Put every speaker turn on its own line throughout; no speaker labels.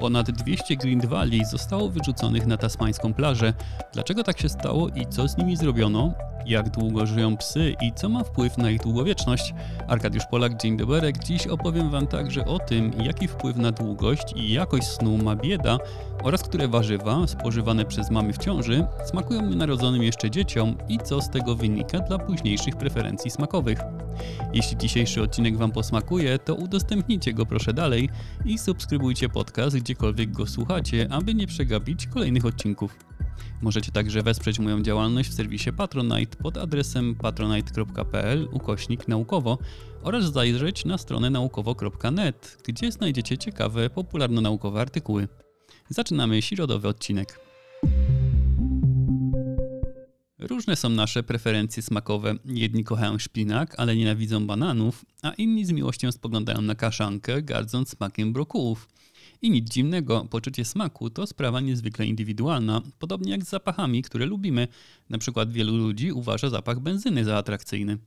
Ponad 200 Grindwali zostało wyrzuconych na tasmańską plażę. Dlaczego tak się stało i co z nimi zrobiono? Jak długo żyją psy i co ma wpływ na ich długowieczność? Arkadiusz Polak, dzień dobry. Dziś opowiem Wam także o tym, jaki wpływ na długość i jakość snu ma bieda oraz które warzywa spożywane przez mamy w ciąży smakują nienarodzonym jeszcze dzieciom i co z tego wynika dla późniejszych preferencji smakowych. Jeśli dzisiejszy odcinek Wam posmakuje, to udostępnijcie go proszę dalej i subskrybujcie podcast gdziekolwiek go słuchacie, aby nie przegapić kolejnych odcinków. Możecie także wesprzeć moją działalność w serwisie Patronite pod adresem patronite.pl ukośnik naukowo oraz zajrzeć na stronę naukowo.net, gdzie znajdziecie ciekawe, popularno-naukowe artykuły. Zaczynamy środowy odcinek. Różne są nasze preferencje smakowe. Jedni kochają szpinak, ale nienawidzą bananów, a inni z miłością spoglądają na kaszankę, gardząc smakiem brokułów. I nic dziwnego, poczucie smaku to sprawa niezwykle indywidualna, podobnie jak z zapachami, które lubimy. Na przykład wielu ludzi uważa zapach benzyny za atrakcyjny.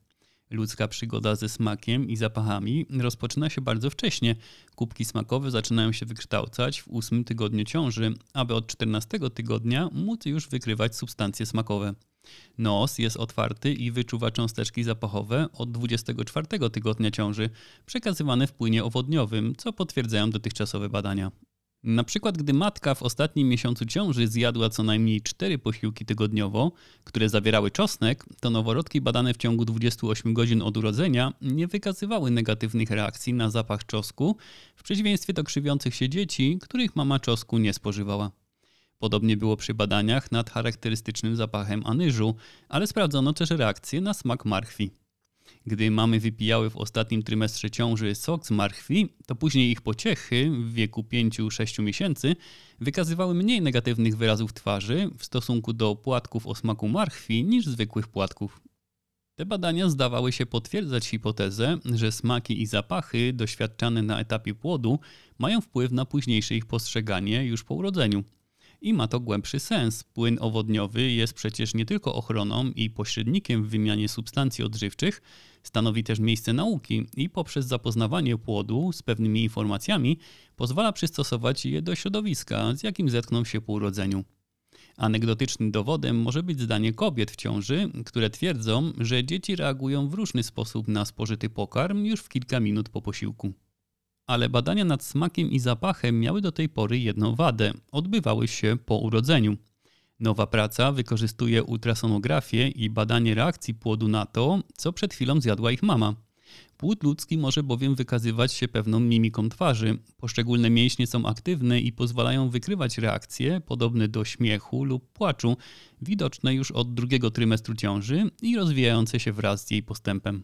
Ludzka przygoda ze smakiem i zapachami rozpoczyna się bardzo wcześnie. Kubki smakowe zaczynają się wykształcać w ósmym tygodniu ciąży, aby od 14 tygodnia móc już wykrywać substancje smakowe. Nos jest otwarty i wyczuwa cząsteczki zapachowe od 24 tygodnia ciąży, przekazywane w płynie owodniowym, co potwierdzają dotychczasowe badania. Na przykład, gdy matka w ostatnim miesiącu ciąży zjadła co najmniej 4 posiłki tygodniowo, które zawierały czosnek, to noworodki badane w ciągu 28 godzin od urodzenia nie wykazywały negatywnych reakcji na zapach czosku, w przeciwieństwie do krzywiących się dzieci, których mama czosku nie spożywała. Podobnie było przy badaniach nad charakterystycznym zapachem anyżu, ale sprawdzono też reakcje na smak marchwi. Gdy mamy wypijały w ostatnim trymestrze ciąży sok z marchwi, to później ich pociechy w wieku 5-6 miesięcy wykazywały mniej negatywnych wyrazów twarzy w stosunku do płatków o smaku marchwi niż zwykłych płatków. Te badania zdawały się potwierdzać hipotezę, że smaki i zapachy doświadczane na etapie płodu mają wpływ na późniejsze ich postrzeganie już po urodzeniu i ma to głębszy sens. Płyn owodniowy jest przecież nie tylko ochroną i pośrednikiem w wymianie substancji odżywczych, stanowi też miejsce nauki i poprzez zapoznawanie płodu z pewnymi informacjami pozwala przystosować je do środowiska, z jakim zetkną się po urodzeniu. Anegdotycznym dowodem może być zdanie kobiet w ciąży, które twierdzą, że dzieci reagują w różny sposób na spożyty pokarm już w kilka minut po posiłku. Ale badania nad smakiem i zapachem miały do tej pory jedną wadę odbywały się po urodzeniu. Nowa praca wykorzystuje ultrasonografię i badanie reakcji płodu na to, co przed chwilą zjadła ich mama. Płód ludzki może bowiem wykazywać się pewną mimiką twarzy. Poszczególne mięśnie są aktywne i pozwalają wykrywać reakcje podobne do śmiechu lub płaczu, widoczne już od drugiego trymestru ciąży i rozwijające się wraz z jej postępem.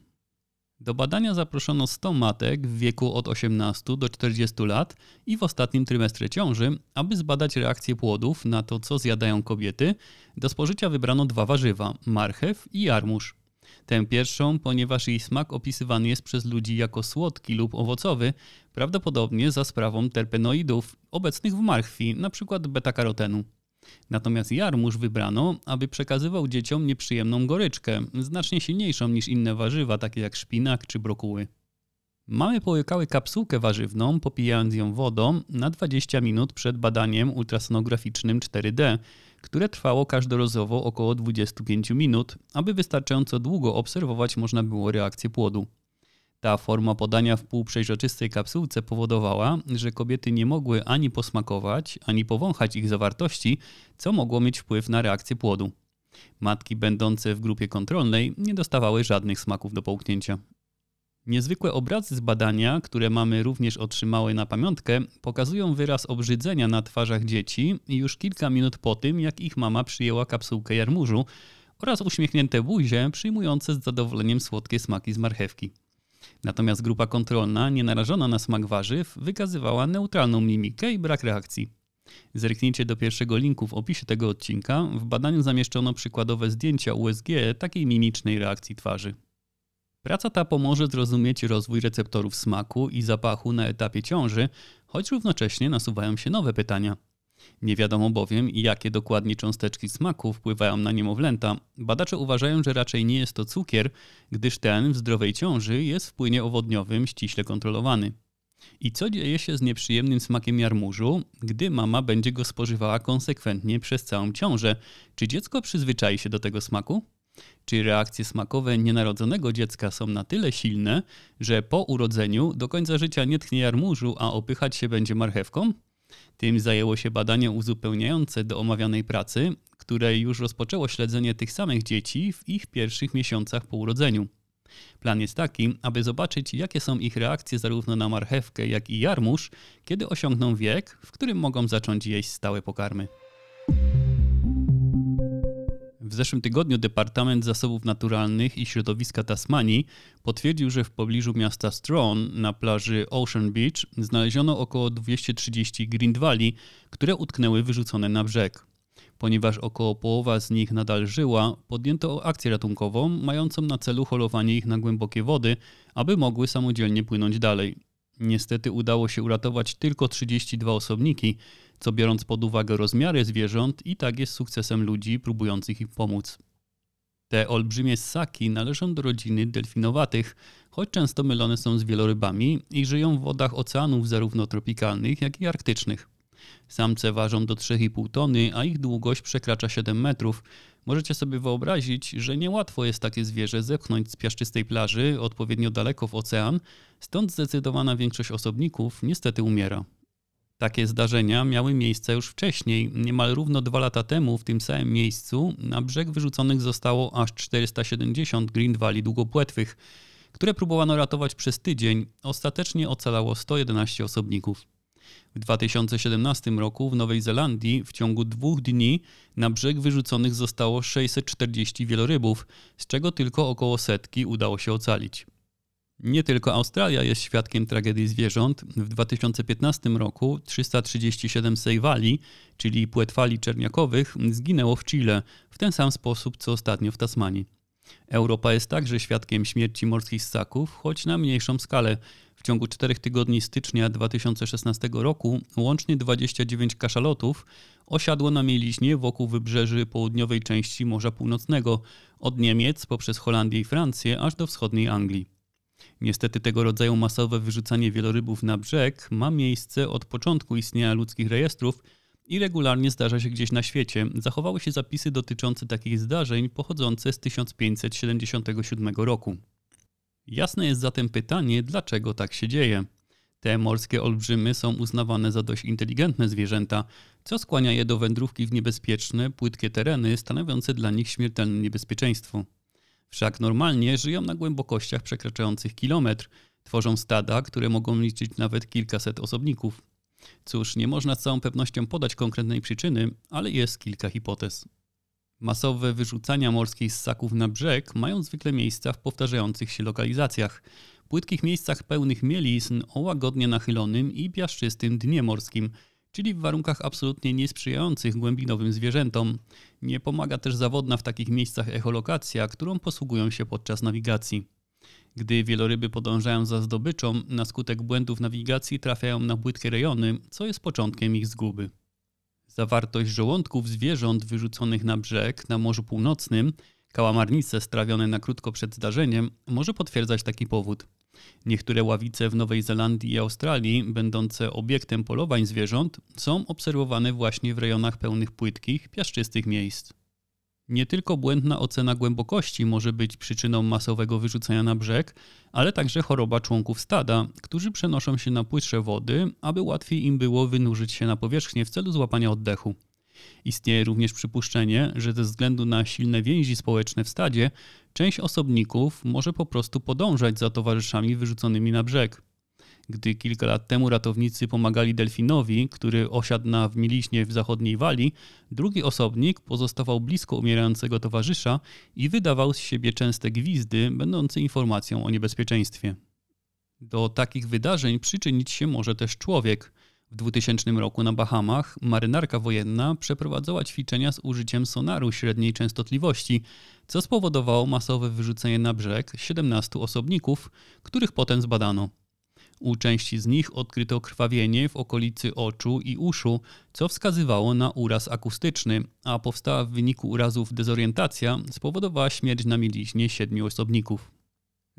Do badania zaproszono 100 matek w wieku od 18 do 40 lat i w ostatnim trymestrze ciąży, aby zbadać reakcję płodów na to, co zjadają kobiety. Do spożycia wybrano dwa warzywa marchew i jarmuż. Tę pierwszą, ponieważ jej smak opisywany jest przez ludzi jako słodki lub owocowy, prawdopodobnie za sprawą terpenoidów obecnych w marchwi, np. beta-karotenu. Natomiast jarmuż wybrano, aby przekazywał dzieciom nieprzyjemną goryczkę, znacznie silniejszą niż inne warzywa, takie jak szpinak czy brokuły. Mamy połykały kapsułkę warzywną, popijając ją wodą na 20 minut przed badaniem ultrasonograficznym 4D, które trwało każdorazowo około 25 minut, aby wystarczająco długo obserwować można było reakcję płodu. Ta forma podania w półprzeźroczystej kapsułce powodowała, że kobiety nie mogły ani posmakować, ani powąchać ich zawartości, co mogło mieć wpływ na reakcję płodu. Matki będące w grupie kontrolnej nie dostawały żadnych smaków do połknięcia. Niezwykłe obrazy z badania, które mamy również otrzymały na pamiątkę, pokazują wyraz obrzydzenia na twarzach dzieci już kilka minut po tym, jak ich mama przyjęła kapsułkę jarmużu oraz uśmiechnięte buzie przyjmujące z zadowoleniem słodkie smaki z marchewki. Natomiast grupa kontrolna, nie narażona na smak warzyw, wykazywała neutralną mimikę i brak reakcji. Zerknijcie do pierwszego linku w opisie tego odcinka. W badaniu zamieszczono przykładowe zdjęcia USG takiej mimicznej reakcji twarzy. Praca ta pomoże zrozumieć rozwój receptorów smaku i zapachu na etapie ciąży, choć równocześnie nasuwają się nowe pytania. Nie wiadomo bowiem, jakie dokładnie cząsteczki smaku wpływają na niemowlęta. Badacze uważają, że raczej nie jest to cukier, gdyż ten w zdrowej ciąży jest w płynie owodniowym ściśle kontrolowany. I co dzieje się z nieprzyjemnym smakiem jarmużu, gdy mama będzie go spożywała konsekwentnie przez całą ciążę? Czy dziecko przyzwyczai się do tego smaku? Czy reakcje smakowe nienarodzonego dziecka są na tyle silne, że po urodzeniu do końca życia nie tchnie jarmużu, a opychać się będzie marchewką? Tym zajęło się badanie uzupełniające do omawianej pracy, które już rozpoczęło śledzenie tych samych dzieci w ich pierwszych miesiącach po urodzeniu. Plan jest taki, aby zobaczyć, jakie są ich reakcje zarówno na marchewkę, jak i jarmuż, kiedy osiągną wiek, w którym mogą zacząć jeść stałe pokarmy. W zeszłym tygodniu Departament Zasobów Naturalnych i Środowiska Tasmanii potwierdził, że w pobliżu miasta Strawn na plaży Ocean Beach znaleziono około 230 grindwali, które utknęły wyrzucone na brzeg. Ponieważ około połowa z nich nadal żyła, podjęto akcję ratunkową mającą na celu holowanie ich na głębokie wody, aby mogły samodzielnie płynąć dalej. Niestety udało się uratować tylko 32 osobniki, co biorąc pod uwagę rozmiary zwierząt i tak jest sukcesem ludzi próbujących im pomóc. Te olbrzymie ssaki należą do rodziny delfinowatych, choć często mylone są z wielorybami i żyją w wodach oceanów zarówno tropikalnych, jak i arktycznych. Samce ważą do 3,5 tony, a ich długość przekracza 7 metrów. Możecie sobie wyobrazić, że niełatwo jest takie zwierzę zepchnąć z piaszczystej plaży odpowiednio daleko w ocean, stąd zdecydowana większość osobników niestety umiera. Takie zdarzenia miały miejsce już wcześniej. Niemal równo dwa lata temu w tym samym miejscu na brzeg wyrzuconych zostało aż 470 grindwali długopłetwych, które próbowano ratować przez tydzień. Ostatecznie ocalało 111 osobników. W 2017 roku w Nowej Zelandii w ciągu dwóch dni na brzeg wyrzuconych zostało 640 wielorybów, z czego tylko około setki udało się ocalić. Nie tylko Australia jest świadkiem tragedii zwierząt. W 2015 roku 337 sejwali, czyli płetwali czerniakowych, zginęło w Chile w ten sam sposób co ostatnio w Tasmanii. Europa jest także świadkiem śmierci morskich ssaków, choć na mniejszą skalę. W ciągu czterech tygodni stycznia 2016 roku łącznie 29 kaszalotów osiadło na mieliźnie wokół wybrzeży południowej części Morza Północnego, od Niemiec poprzez Holandię i Francję aż do wschodniej Anglii. Niestety tego rodzaju masowe wyrzucanie wielorybów na brzeg ma miejsce od początku istnienia ludzkich rejestrów i regularnie zdarza się gdzieś na świecie. Zachowały się zapisy dotyczące takich zdarzeń pochodzące z 1577 roku. Jasne jest zatem pytanie, dlaczego tak się dzieje. Te morskie olbrzymy są uznawane za dość inteligentne zwierzęta, co skłania je do wędrówki w niebezpieczne, płytkie tereny, stanowiące dla nich śmiertelne niebezpieczeństwo. Wszak normalnie żyją na głębokościach przekraczających kilometr, tworzą stada, które mogą liczyć nawet kilkaset osobników. Cóż, nie można z całą pewnością podać konkretnej przyczyny, ale jest kilka hipotez. Masowe wyrzucania morskich ssaków na brzeg mają zwykle miejsca w powtarzających się lokalizacjach, płytkich miejscach pełnych mielizn o łagodnie nachylonym i piaszczystym dnie morskim, czyli w warunkach absolutnie niesprzyjających głębinowym zwierzętom. Nie pomaga też zawodna w takich miejscach echolokacja, którą posługują się podczas nawigacji. Gdy wieloryby podążają za zdobyczą, na skutek błędów nawigacji trafiają na płytkie rejony, co jest początkiem ich zguby. Zawartość żołądków zwierząt wyrzuconych na brzeg na Morzu Północnym, kałamarnice strawione na krótko przed zdarzeniem, może potwierdzać taki powód. Niektóre ławice w Nowej Zelandii i Australii, będące obiektem polowań zwierząt, są obserwowane właśnie w rejonach pełnych płytkich, piaszczystych miejsc. Nie tylko błędna ocena głębokości może być przyczyną masowego wyrzucenia na brzeg, ale także choroba członków stada, którzy przenoszą się na płytsze wody, aby łatwiej im było wynurzyć się na powierzchnię w celu złapania oddechu. Istnieje również przypuszczenie, że ze względu na silne więzi społeczne w stadzie, część osobników może po prostu podążać za towarzyszami wyrzuconymi na brzeg. Gdy kilka lat temu ratownicy pomagali delfinowi, który osiadł na mieliśnie w zachodniej Walii, drugi osobnik pozostawał blisko umierającego towarzysza i wydawał z siebie częste gwizdy, będące informacją o niebezpieczeństwie. Do takich wydarzeń przyczynić się może też człowiek – w 2000 roku na Bahamach marynarka wojenna przeprowadzała ćwiczenia z użyciem sonaru średniej częstotliwości, co spowodowało masowe wyrzucenie na brzeg 17 osobników, których potem zbadano. U części z nich odkryto krwawienie w okolicy oczu i uszu, co wskazywało na uraz akustyczny, a powstała w wyniku urazów dezorientacja spowodowała śmierć na mieliźnie siedmiu osobników.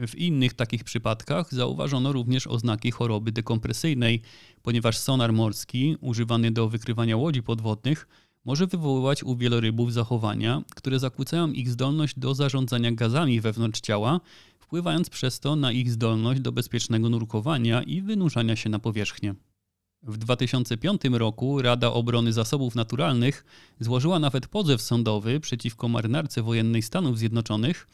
W innych takich przypadkach zauważono również oznaki choroby dekompresyjnej, ponieważ sonar morski, używany do wykrywania łodzi podwodnych, może wywoływać u wielorybów zachowania, które zakłócają ich zdolność do zarządzania gazami wewnątrz ciała, wpływając przez to na ich zdolność do bezpiecznego nurkowania i wynurzania się na powierzchnię. W 2005 roku Rada Obrony Zasobów Naturalnych złożyła nawet pozew sądowy przeciwko marynarce wojennej Stanów Zjednoczonych,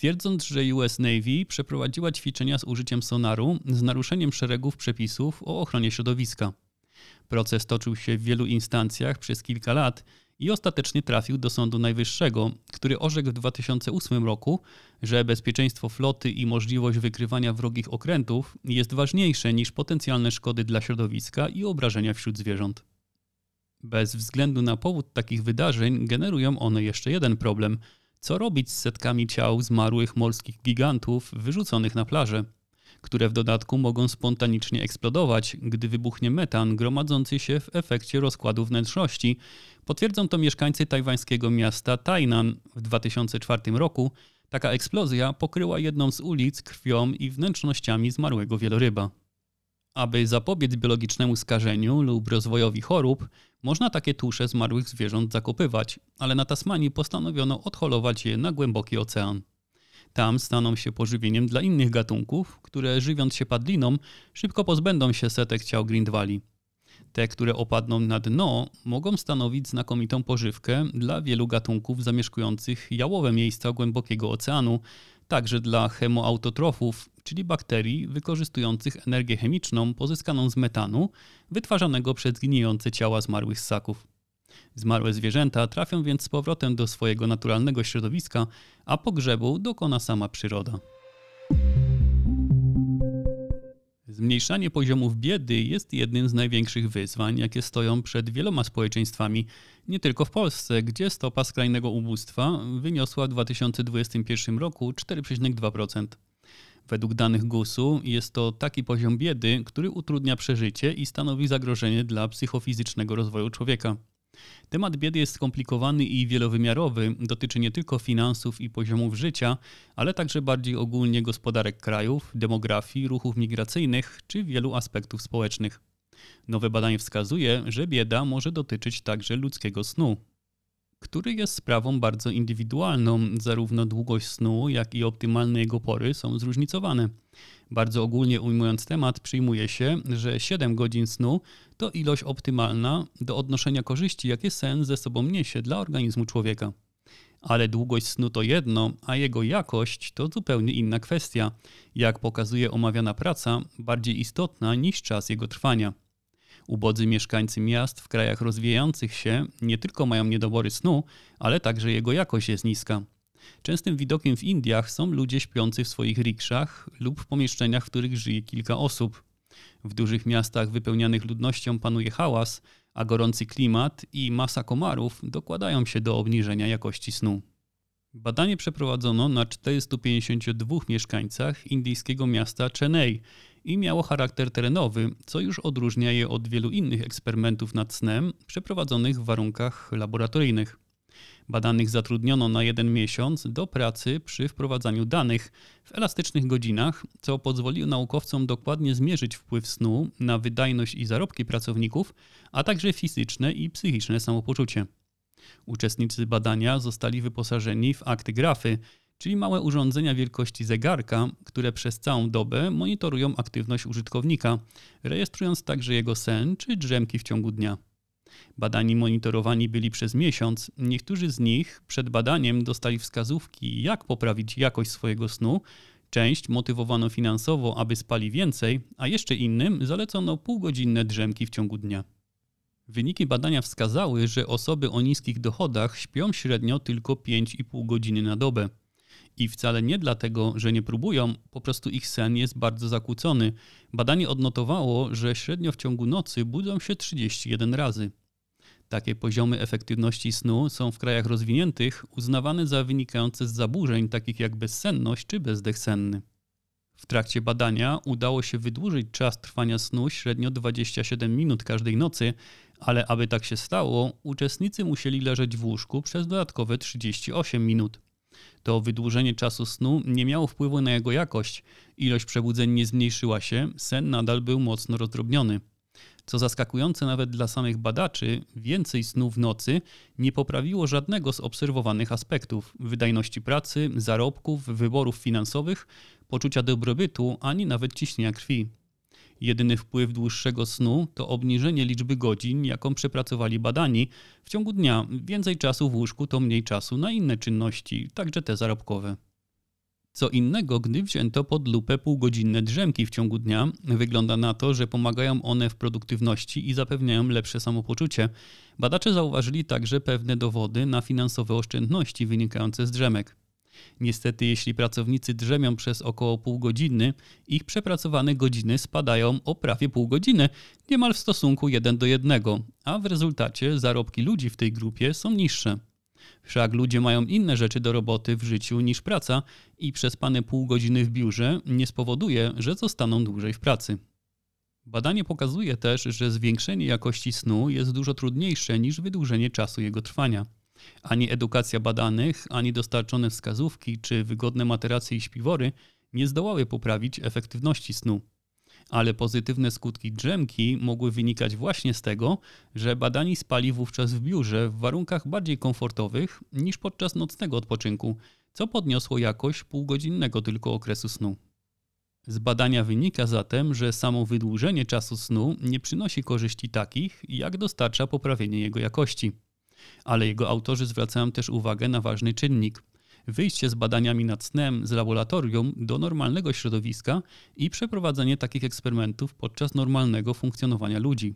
twierdząc, że US Navy przeprowadziła ćwiczenia z użyciem sonaru z naruszeniem szeregów przepisów o ochronie środowiska. Proces toczył się w wielu instancjach przez kilka lat i ostatecznie trafił do Sądu Najwyższego, który orzekł w 2008 roku, że bezpieczeństwo floty i możliwość wykrywania wrogich okrętów jest ważniejsze niż potencjalne szkody dla środowiska i obrażenia wśród zwierząt. Bez względu na powód takich wydarzeń generują one jeszcze jeden problem – co robić z setkami ciał zmarłych morskich gigantów wyrzuconych na plażę, które w dodatku mogą spontanicznie eksplodować, gdy wybuchnie metan gromadzący się w efekcie rozkładu wnętrzności. Potwierdzą to mieszkańcy tajwańskiego miasta Tainan w 2004 roku. Taka eksplozja pokryła jedną z ulic krwią i wnętrznościami zmarłego wieloryba. Aby zapobiec biologicznemu skażeniu lub rozwojowi chorób, można takie tusze zmarłych zwierząt zakopywać, ale na Tasmanii postanowiono odholować je na głęboki ocean. Tam staną się pożywieniem dla innych gatunków, które żywiąc się padliną, szybko pozbędą się setek ciał Grindwali. Te, które opadną na dno, mogą stanowić znakomitą pożywkę dla wielu gatunków zamieszkujących jałowe miejsca głębokiego oceanu, także dla chemoautotrofów, czyli bakterii wykorzystujących energię chemiczną pozyskaną z metanu, wytwarzanego przez gnijące ciała zmarłych ssaków. Zmarłe zwierzęta trafią więc z powrotem do swojego naturalnego środowiska, a pogrzebu dokona sama przyroda. Zmniejszanie poziomów biedy jest jednym z największych wyzwań, jakie stoją przed wieloma społeczeństwami, nie tylko w Polsce, gdzie stopa skrajnego ubóstwa wyniosła w 2021 roku 4,2%. Według danych GUS-u jest to taki poziom biedy, który utrudnia przeżycie i stanowi zagrożenie dla psychofizycznego rozwoju człowieka. Temat biedy jest skomplikowany i wielowymiarowy, dotyczy nie tylko finansów i poziomów życia, ale także bardziej ogólnie gospodarek krajów, demografii, ruchów migracyjnych czy wielu aspektów społecznych. Nowe badanie wskazuje, że bieda może dotyczyć także ludzkiego snu który jest sprawą bardzo indywidualną. Zarówno długość snu, jak i optymalne jego pory są zróżnicowane. Bardzo ogólnie ujmując temat, przyjmuje się, że 7 godzin snu to ilość optymalna do odnoszenia korzyści, jakie sen ze sobą niesie dla organizmu człowieka. Ale długość snu to jedno, a jego jakość to zupełnie inna kwestia. Jak pokazuje omawiana praca, bardziej istotna niż czas jego trwania. Ubodzy mieszkańcy miast w krajach rozwijających się nie tylko mają niedobory snu, ale także jego jakość jest niska. Częstym widokiem w Indiach są ludzie śpiący w swoich rikszach lub w pomieszczeniach, w których żyje kilka osób. W dużych miastach wypełnianych ludnością panuje hałas, a gorący klimat i masa komarów dokładają się do obniżenia jakości snu. Badanie przeprowadzono na 452 mieszkańcach indyjskiego miasta Chennai i miało charakter terenowy, co już odróżnia je od wielu innych eksperymentów nad snem przeprowadzonych w warunkach laboratoryjnych. Badanych zatrudniono na jeden miesiąc do pracy przy wprowadzaniu danych w elastycznych godzinach, co pozwoliło naukowcom dokładnie zmierzyć wpływ snu na wydajność i zarobki pracowników, a także fizyczne i psychiczne samopoczucie. Uczestnicy badania zostali wyposażeni w akty grafy, czyli małe urządzenia wielkości zegarka, które przez całą dobę monitorują aktywność użytkownika, rejestrując także jego sen czy drzemki w ciągu dnia. Badani monitorowani byli przez miesiąc. Niektórzy z nich przed badaniem dostali wskazówki, jak poprawić jakość swojego snu. Część motywowano finansowo, aby spali więcej, a jeszcze innym zalecono półgodzinne drzemki w ciągu dnia. Wyniki badania wskazały, że osoby o niskich dochodach śpią średnio tylko 5,5 godziny na dobę. I wcale nie dlatego, że nie próbują, po prostu ich sen jest bardzo zakłócony. Badanie odnotowało, że średnio w ciągu nocy budzą się 31 razy. Takie poziomy efektywności snu są w krajach rozwiniętych uznawane za wynikające z zaburzeń takich jak bezsenność czy bezdech senny. W trakcie badania udało się wydłużyć czas trwania snu średnio 27 minut każdej nocy, ale aby tak się stało, uczestnicy musieli leżeć w łóżku przez dodatkowe 38 minut. To wydłużenie czasu snu nie miało wpływu na jego jakość, ilość przebudzeń nie zmniejszyła się, sen nadal był mocno rozdrobniony. Co zaskakujące nawet dla samych badaczy, więcej snu w nocy nie poprawiło żadnego z obserwowanych aspektów wydajności pracy, zarobków, wyborów finansowych, poczucia dobrobytu ani nawet ciśnienia krwi. Jedyny wpływ dłuższego snu to obniżenie liczby godzin, jaką przepracowali badani w ciągu dnia. Więcej czasu w łóżku to mniej czasu na inne czynności, także te zarobkowe. Co innego, gdy wzięto pod lupę półgodzinne drzemki w ciągu dnia, wygląda na to, że pomagają one w produktywności i zapewniają lepsze samopoczucie. Badacze zauważyli także pewne dowody na finansowe oszczędności wynikające z drzemek. Niestety, jeśli pracownicy drzemią przez około pół godziny, ich przepracowane godziny spadają o prawie pół godziny, niemal w stosunku 1 do 1, a w rezultacie zarobki ludzi w tej grupie są niższe. Wszak ludzie mają inne rzeczy do roboty w życiu niż praca i przespane pół godziny w biurze nie spowoduje, że zostaną dłużej w pracy. Badanie pokazuje też, że zwiększenie jakości snu jest dużo trudniejsze niż wydłużenie czasu jego trwania. Ani edukacja badanych, ani dostarczone wskazówki czy wygodne materacje i śpiwory nie zdołały poprawić efektywności snu. Ale pozytywne skutki drzemki mogły wynikać właśnie z tego, że badani spali wówczas w biurze w warunkach bardziej komfortowych niż podczas nocnego odpoczynku, co podniosło jakość półgodzinnego tylko okresu snu. Z badania wynika zatem, że samo wydłużenie czasu snu nie przynosi korzyści takich, jak dostarcza poprawienie jego jakości ale jego autorzy zwracają też uwagę na ważny czynnik wyjście z badaniami nad snem z laboratorium do normalnego środowiska i przeprowadzenie takich eksperymentów podczas normalnego funkcjonowania ludzi.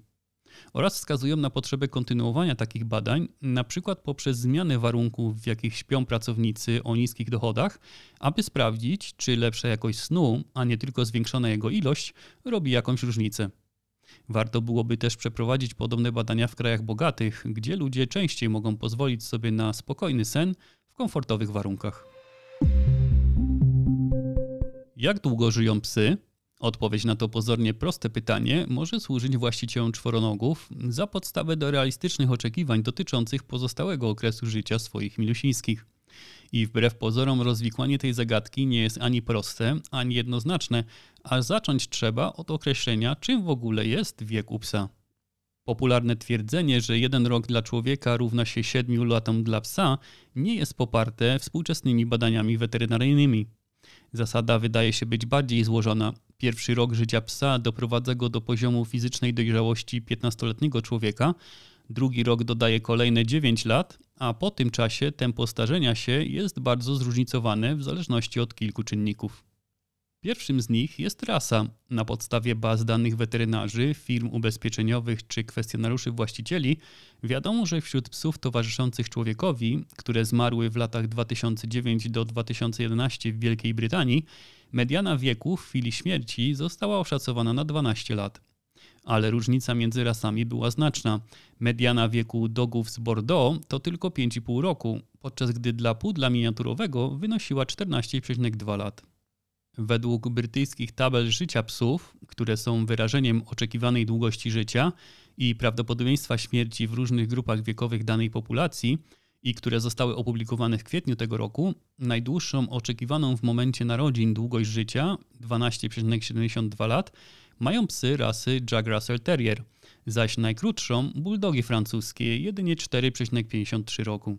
Oraz wskazują na potrzebę kontynuowania takich badań, na przykład poprzez zmianę warunków, w jakich śpią pracownicy o niskich dochodach, aby sprawdzić, czy lepsza jakość snu, a nie tylko zwiększona jego ilość, robi jakąś różnicę. Warto byłoby też przeprowadzić podobne badania w krajach bogatych, gdzie ludzie częściej mogą pozwolić sobie na spokojny sen w komfortowych warunkach. Jak długo żyją psy? Odpowiedź na to pozornie proste pytanie może służyć właścicielom czworonogów za podstawę do realistycznych oczekiwań dotyczących pozostałego okresu życia swoich milusińskich. I wbrew pozorom rozwikłanie tej zagadki nie jest ani proste, ani jednoznaczne, a zacząć trzeba od określenia, czym w ogóle jest wiek u psa. Popularne twierdzenie, że jeden rok dla człowieka równa się siedmiu latom dla psa, nie jest poparte współczesnymi badaniami weterynaryjnymi. Zasada wydaje się być bardziej złożona. Pierwszy rok życia psa doprowadza go do poziomu fizycznej dojrzałości 15-letniego człowieka, drugi rok dodaje kolejne 9 lat, a po tym czasie tempo starzenia się jest bardzo zróżnicowane w zależności od kilku czynników. Pierwszym z nich jest rasa. Na podstawie baz danych weterynarzy, firm ubezpieczeniowych czy kwestionariuszy właścicieli wiadomo, że wśród psów towarzyszących człowiekowi, które zmarły w latach 2009 do 2011 w Wielkiej Brytanii, mediana wieku w chwili śmierci została oszacowana na 12 lat ale różnica między rasami była znaczna. Mediana wieku dogów z Bordeaux to tylko 5,5 roku, podczas gdy dla pudla miniaturowego wynosiła 14,2 lat. Według brytyjskich tabel życia psów, które są wyrażeniem oczekiwanej długości życia i prawdopodobieństwa śmierci w różnych grupach wiekowych danej populacji, i które zostały opublikowane w kwietniu tego roku, najdłuższą oczekiwaną w momencie narodzin długość życia 12,72 lat mają psy rasy Jack Russell Terrier, zaś najkrótszą bulldogi francuskie jedynie 4,53 roku.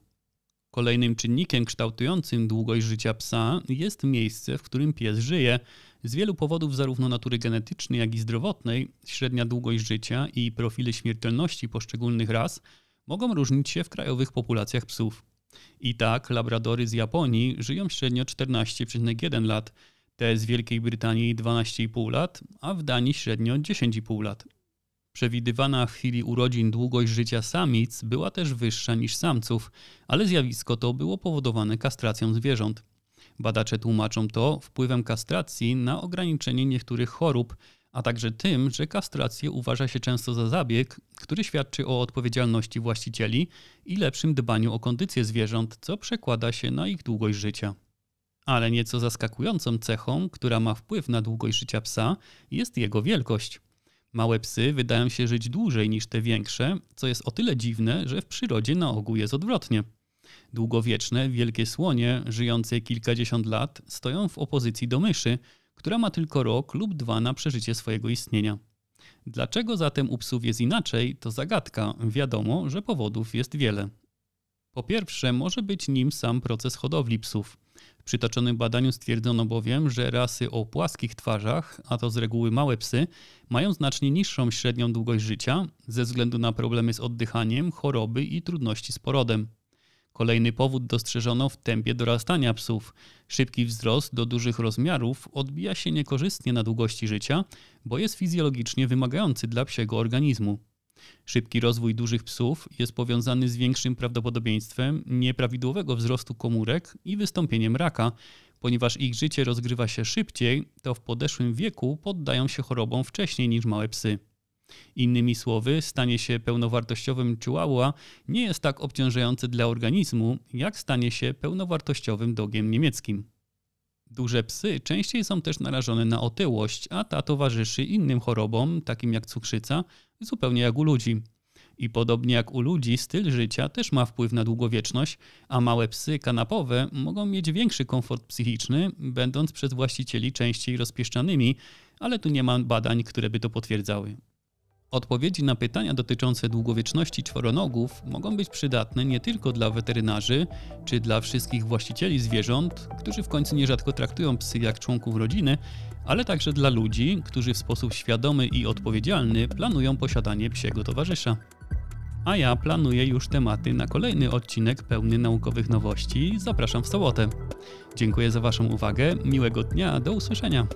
Kolejnym czynnikiem kształtującym długość życia psa jest miejsce, w którym pies żyje. Z wielu powodów, zarówno natury genetycznej, jak i zdrowotnej, średnia długość życia i profile śmiertelności poszczególnych ras mogą różnić się w krajowych populacjach psów. I tak labradory z Japonii żyją średnio 14,1 lat, te z Wielkiej Brytanii 12,5 lat, a w Danii średnio 10,5 lat. Przewidywana w chwili urodzin długość życia samic była też wyższa niż samców, ale zjawisko to było powodowane kastracją zwierząt. Badacze tłumaczą to wpływem kastracji na ograniczenie niektórych chorób, a także tym, że kastrację uważa się często za zabieg, który świadczy o odpowiedzialności właścicieli i lepszym dbaniu o kondycję zwierząt, co przekłada się na ich długość życia. Ale nieco zaskakującą cechą, która ma wpływ na długość życia psa, jest jego wielkość. Małe psy wydają się żyć dłużej niż te większe, co jest o tyle dziwne, że w przyrodzie na ogół jest odwrotnie. Długowieczne, wielkie słonie, żyjące kilkadziesiąt lat, stoją w opozycji do myszy, która ma tylko rok lub dwa na przeżycie swojego istnienia. Dlaczego zatem u psów jest inaczej, to zagadka. Wiadomo, że powodów jest wiele. Po pierwsze, może być nim sam proces hodowli psów. W przytoczonym badaniu stwierdzono bowiem, że rasy o płaskich twarzach, a to z reguły małe psy, mają znacznie niższą średnią długość życia ze względu na problemy z oddychaniem, choroby i trudności z porodem. Kolejny powód dostrzeżono w tempie dorastania psów. Szybki wzrost do dużych rozmiarów odbija się niekorzystnie na długości życia, bo jest fizjologicznie wymagający dla psiego organizmu. Szybki rozwój dużych psów jest powiązany z większym prawdopodobieństwem nieprawidłowego wzrostu komórek i wystąpieniem raka. Ponieważ ich życie rozgrywa się szybciej, to w podeszłym wieku poddają się chorobom wcześniej niż małe psy. Innymi słowy, stanie się pełnowartościowym chihuahua nie jest tak obciążające dla organizmu, jak stanie się pełnowartościowym dogiem niemieckim. Duże psy częściej są też narażone na otyłość, a ta towarzyszy innym chorobom, takim jak cukrzyca, zupełnie jak u ludzi. I podobnie jak u ludzi, styl życia też ma wpływ na długowieczność, a małe psy kanapowe mogą mieć większy komfort psychiczny, będąc przez właścicieli częściej rozpieszczanymi, ale tu nie ma badań, które by to potwierdzały. Odpowiedzi na pytania dotyczące długowieczności czworonogów mogą być przydatne nie tylko dla weterynarzy czy dla wszystkich właścicieli zwierząt, którzy w końcu nierzadko traktują psy jak członków rodziny, ale także dla ludzi, którzy w sposób świadomy i odpowiedzialny planują posiadanie psiego towarzysza. A ja planuję już tematy na kolejny odcinek pełny naukowych nowości. Zapraszam w sobotę. Dziękuję za Waszą uwagę, miłego dnia, do usłyszenia.